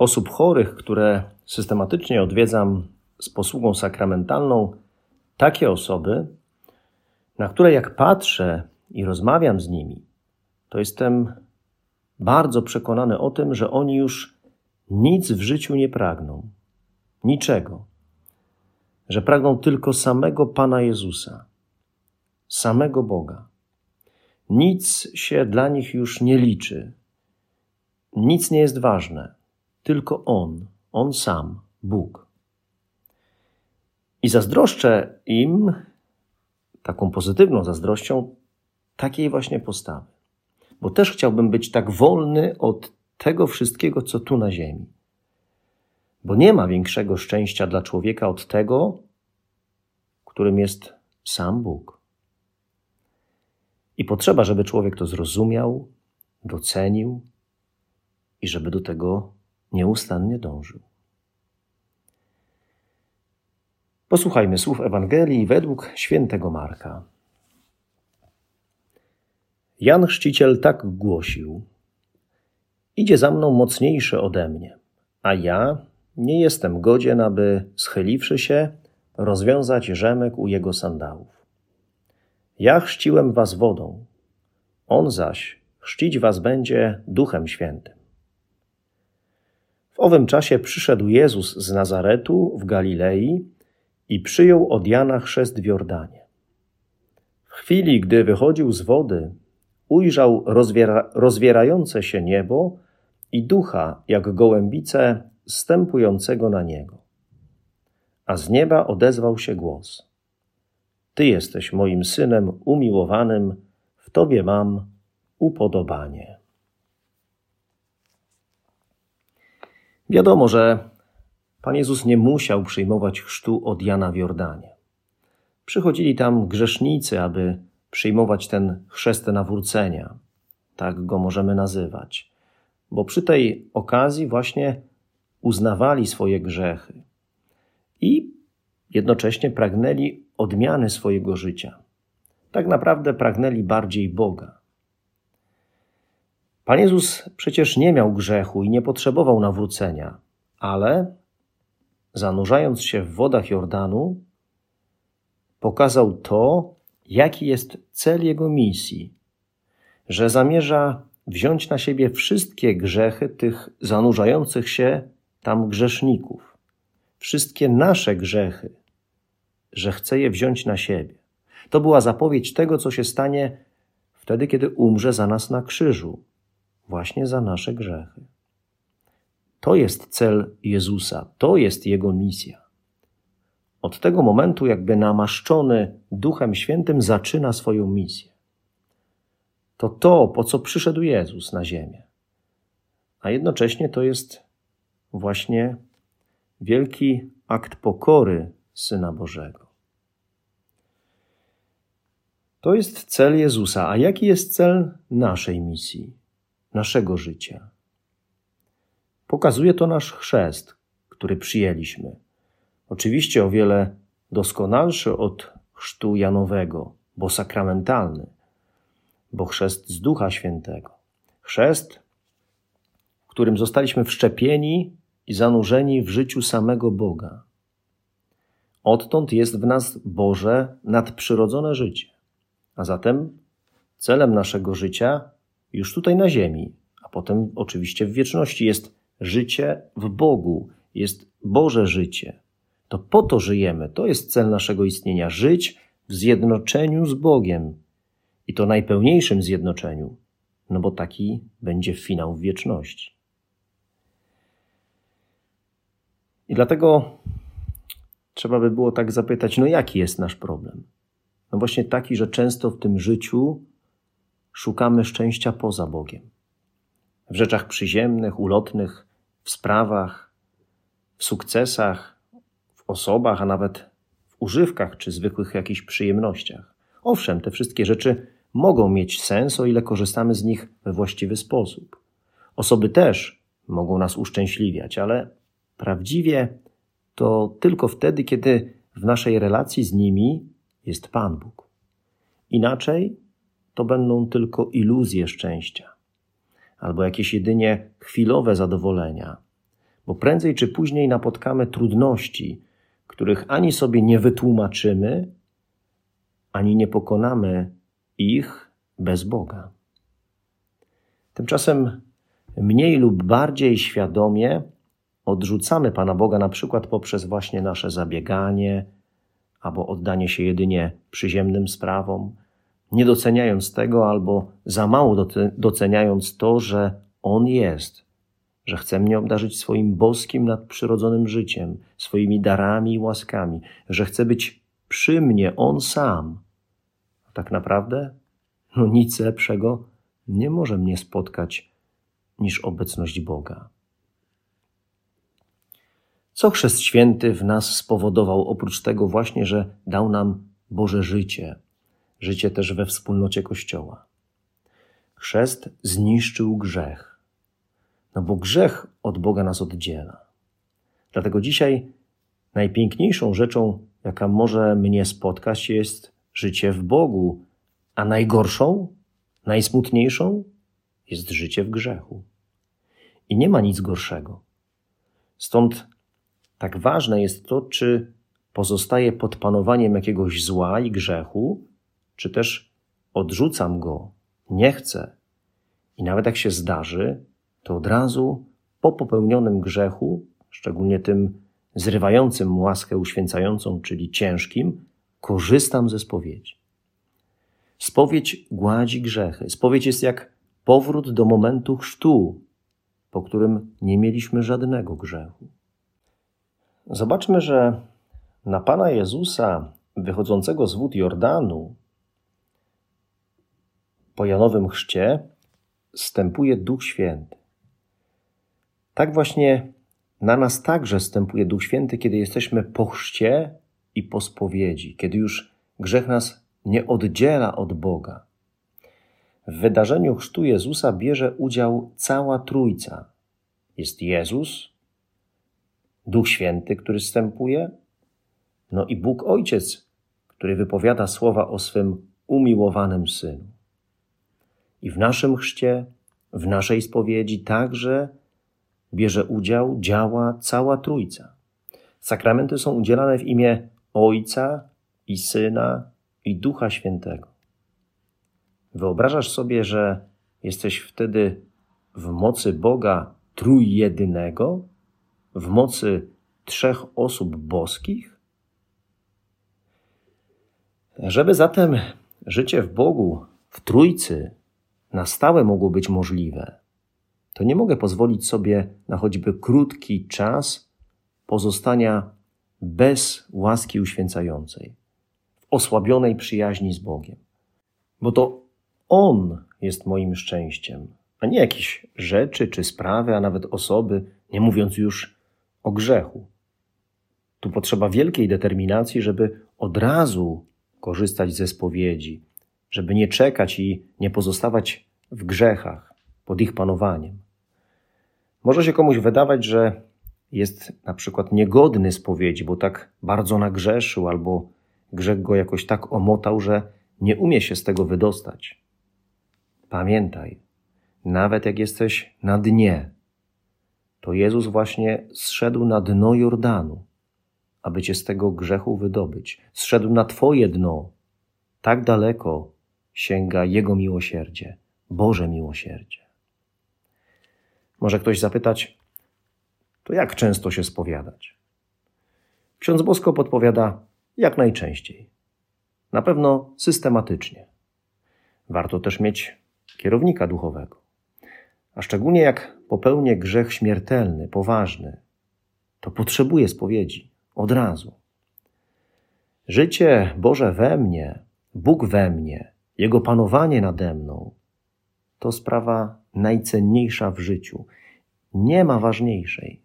osób chorych, które systematycznie odwiedzam z posługą sakramentalną, takie osoby, na które jak patrzę i rozmawiam z nimi, to jestem bardzo przekonany o tym, że oni już nic w życiu nie pragną, niczego, że pragną tylko samego Pana Jezusa, samego Boga. Nic się dla nich już nie liczy, nic nie jest ważne, tylko On, On sam, Bóg. I zazdroszczę im taką pozytywną zazdrością takiej właśnie postawy. Bo też chciałbym być tak wolny od tego wszystkiego, co tu na ziemi. Bo nie ma większego szczęścia dla człowieka od tego, którym jest sam Bóg. I potrzeba, żeby człowiek to zrozumiał, docenił i żeby do tego nieustannie dążył. Posłuchajmy słów Ewangelii według świętego Marka. Jan Chrzciciel tak głosił: Idzie za mną mocniejszy ode mnie, a ja nie jestem godzien, aby schyliwszy się, rozwiązać rzemek u jego sandałów. Ja chrzciłem was wodą, on zaś chrzcić was będzie duchem świętym. Owym czasie przyszedł Jezus z Nazaretu w Galilei i przyjął od Jana chrzest w Jordanie. W chwili, gdy wychodził z wody, ujrzał rozwiera, rozwierające się niebo i ducha, jak gołębice, stępującego na niego. A z nieba odezwał się głos: Ty jesteś moim synem umiłowanym, w tobie mam upodobanie. Wiadomo, że Pan Jezus nie musiał przyjmować chrztu od Jana w Jordanie. Przychodzili tam grzesznicy, aby przyjmować ten chrzest nawrócenia, tak go możemy nazywać, bo przy tej okazji właśnie uznawali swoje grzechy i jednocześnie pragnęli odmiany swojego życia. Tak naprawdę pragnęli bardziej Boga. Pan Jezus przecież nie miał grzechu i nie potrzebował nawrócenia, ale zanurzając się w wodach Jordanu, pokazał to, jaki jest cel jego misji, że zamierza wziąć na siebie wszystkie grzechy tych zanurzających się tam grzeszników, wszystkie nasze grzechy, że chce je wziąć na siebie. To była zapowiedź tego, co się stanie wtedy, kiedy umrze za nas na krzyżu, właśnie za nasze grzechy. To jest cel Jezusa, to jest Jego misja. Od tego momentu, jakby namaszczony Duchem Świętym, zaczyna swoją misję. To to, po co przyszedł Jezus na ziemię. A jednocześnie to jest właśnie wielki akt pokory Syna Bożego. To jest cel Jezusa. A jaki jest cel naszej misji, naszego życia? Pokazuje to nasz chrzest, który przyjęliśmy. Oczywiście o wiele doskonalszy od chrztu Janowego, bo sakramentalny, bo chrzest z Ducha Świętego. Chrzest, w którym zostaliśmy wszczepieni i zanurzeni w życiu samego Boga. Odtąd jest w nas Boże nadprzyrodzone życie. A zatem celem naszego życia już tutaj na ziemi, a potem oczywiście w wieczności jest życie w Bogu, jest Boże życie. To po to żyjemy, to jest cel naszego istnienia żyć w zjednoczeniu z Bogiem i to najpełniejszym zjednoczeniu, no bo taki będzie finał w wieczności. I dlatego trzeba by było tak zapytać, no jaki jest nasz problem? No właśnie taki, że często w tym życiu szukamy szczęścia poza Bogiem. W rzeczach przyziemnych, ulotnych, w sprawach, w sukcesach, w osobach, a nawet w używkach czy zwykłych jakichś przyjemnościach. Owszem, te wszystkie rzeczy mogą mieć sens, o ile korzystamy z nich we właściwy sposób. Osoby też mogą nas uszczęśliwiać, ale prawdziwie to tylko wtedy, kiedy w naszej relacji z nimi jest Pan Bóg. Inaczej to będą tylko iluzje szczęścia albo jakieś jedynie chwilowe zadowolenia, bo prędzej czy później napotkamy trudności, których ani sobie nie wytłumaczymy, ani nie pokonamy ich bez Boga. Tymczasem mniej lub bardziej świadomie odrzucamy Pana Boga na przykład poprzez właśnie nasze zabieganie albo oddanie się jedynie przyziemnym sprawom, nie doceniając tego albo za mało doceniając to, że On jest, że chce mnie obdarzyć swoim boskim, nadprzyrodzonym życiem, swoimi darami i łaskami, że chce być przy mnie On sam. A tak naprawdę, no nic lepszego nie może mnie spotkać niż obecność Boga. Co Chrzest Święty w nas spowodował, oprócz tego właśnie, że dał nam Boże życie, życie też we wspólnocie Kościoła? Chrzest zniszczył grzech, no bo grzech od Boga nas oddziela. Dlatego dzisiaj najpiękniejszą rzeczą, jaka może mnie spotkać, jest życie w Bogu, a najgorszą, najsmutniejszą jest życie w grzechu. I nie ma nic gorszego. Stąd tak ważne jest to, czy pozostaje pod panowaniem jakiegoś zła i grzechu, czy też odrzucam go, nie chcę. I nawet jak się zdarzy, to od razu po popełnionym grzechu, szczególnie tym zrywającym łaskę uświęcającą, czyli ciężkim, korzystam ze spowiedzi. Spowiedź gładzi grzechy. Spowiedź jest jak powrót do momentu chrztu, po którym nie mieliśmy żadnego grzechu. Zobaczmy, że na Pana Jezusa wychodzącego z wód Jordanu po Janowym chrzcie stępuje Duch Święty. Tak właśnie na nas także stępuje Duch Święty, kiedy jesteśmy po chrzcie i po spowiedzi, kiedy już grzech nas nie oddziela od Boga. W wydarzeniu chrztu Jezusa bierze udział cała Trójca. Jest Jezus, Duch Święty, który wstępuje, no i Bóg Ojciec, który wypowiada słowa o swym umiłowanym Synu. I w naszym chrzcie, w naszej spowiedzi także bierze udział, działa cała Trójca. Sakramenty są udzielane w imię Ojca i Syna i Ducha Świętego. Wyobrażasz sobie, że jesteś wtedy w mocy Boga trójjedynego, w mocy trzech osób boskich? Żeby zatem życie w Bogu, w Trójcy, na stałe mogło być możliwe, to nie mogę pozwolić sobie na choćby krótki czas pozostania bez łaski uświęcającej, w osłabionej przyjaźni z Bogiem. Bo to On jest moim szczęściem, a nie jakieś rzeczy czy sprawy, a nawet osoby, nie mówiąc już o grzechu. Tu potrzeba wielkiej determinacji, żeby od razu korzystać ze spowiedzi, żeby nie czekać i nie pozostawać w grzechach pod ich panowaniem. Może się komuś wydawać, że jest na przykład niegodny spowiedzi, bo tak bardzo nagrzeszył albo grzech go jakoś tak omotał, że nie umie się z tego wydostać. Pamiętaj, nawet jak jesteś na dnie, to Jezus właśnie zszedł na dno Jordanu, aby cię z tego grzechu wydobyć. Zszedł na twoje dno. Tak daleko sięga Jego miłosierdzie, Boże miłosierdzie. Może ktoś zapytać, to jak często się spowiadać? Ksiądz Bosko podpowiada jak najczęściej. Na pewno systematycznie. Warto też mieć kierownika duchowego. A szczególnie jak popełnię grzech śmiertelny, poważny, to potrzebuję spowiedzi od razu. Życie Boże we mnie, Bóg we mnie, Jego panowanie nade mną to sprawa najcenniejsza w życiu. Nie ma ważniejszej.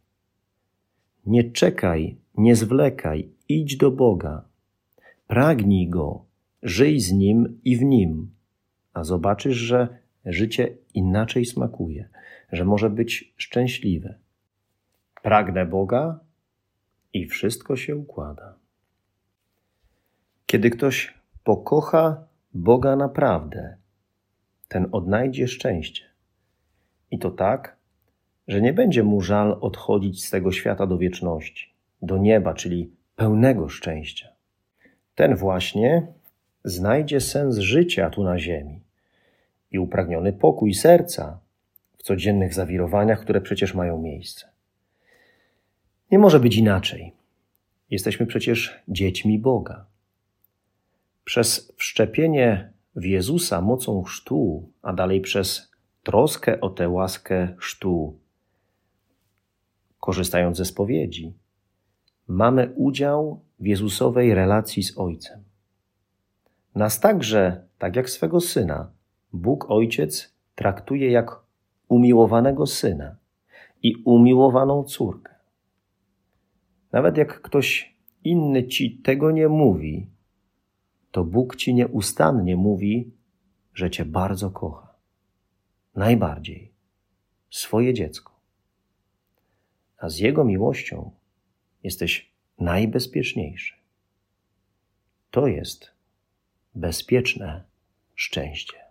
Nie czekaj, nie zwlekaj, idź do Boga. Pragnij Go, żyj z Nim i w Nim, a zobaczysz, że życie inaczej smakuje, że może być szczęśliwe. Pragnę Boga i wszystko się układa. Kiedy ktoś pokocha Boga naprawdę, ten odnajdzie szczęście. I to tak, że nie będzie mu żal odchodzić z tego świata do wieczności, do nieba, czyli pełnego szczęścia. Ten właśnie znajdzie sens życia tu na ziemi i upragniony pokój serca w codziennych zawirowaniach, które przecież mają miejsce. Nie może być inaczej. Jesteśmy przecież dziećmi Boga. Przez wszczepienie w Jezusa mocą chrztu, a dalej przez troskę o tę łaskę chrztu, korzystając ze spowiedzi, mamy udział w Jezusowej relacji z Ojcem. Nas także, tak jak swego Syna, Bóg Ojciec traktuje jak umiłowanego Syna i umiłowaną córkę. Nawet jak ktoś inny ci tego nie mówi, to Bóg ci nieustannie mówi, że cię bardzo kocha. Najbardziej swoje dziecko. A z Jego miłością jesteś najbezpieczniejszy. To jest bezpieczne szczęście.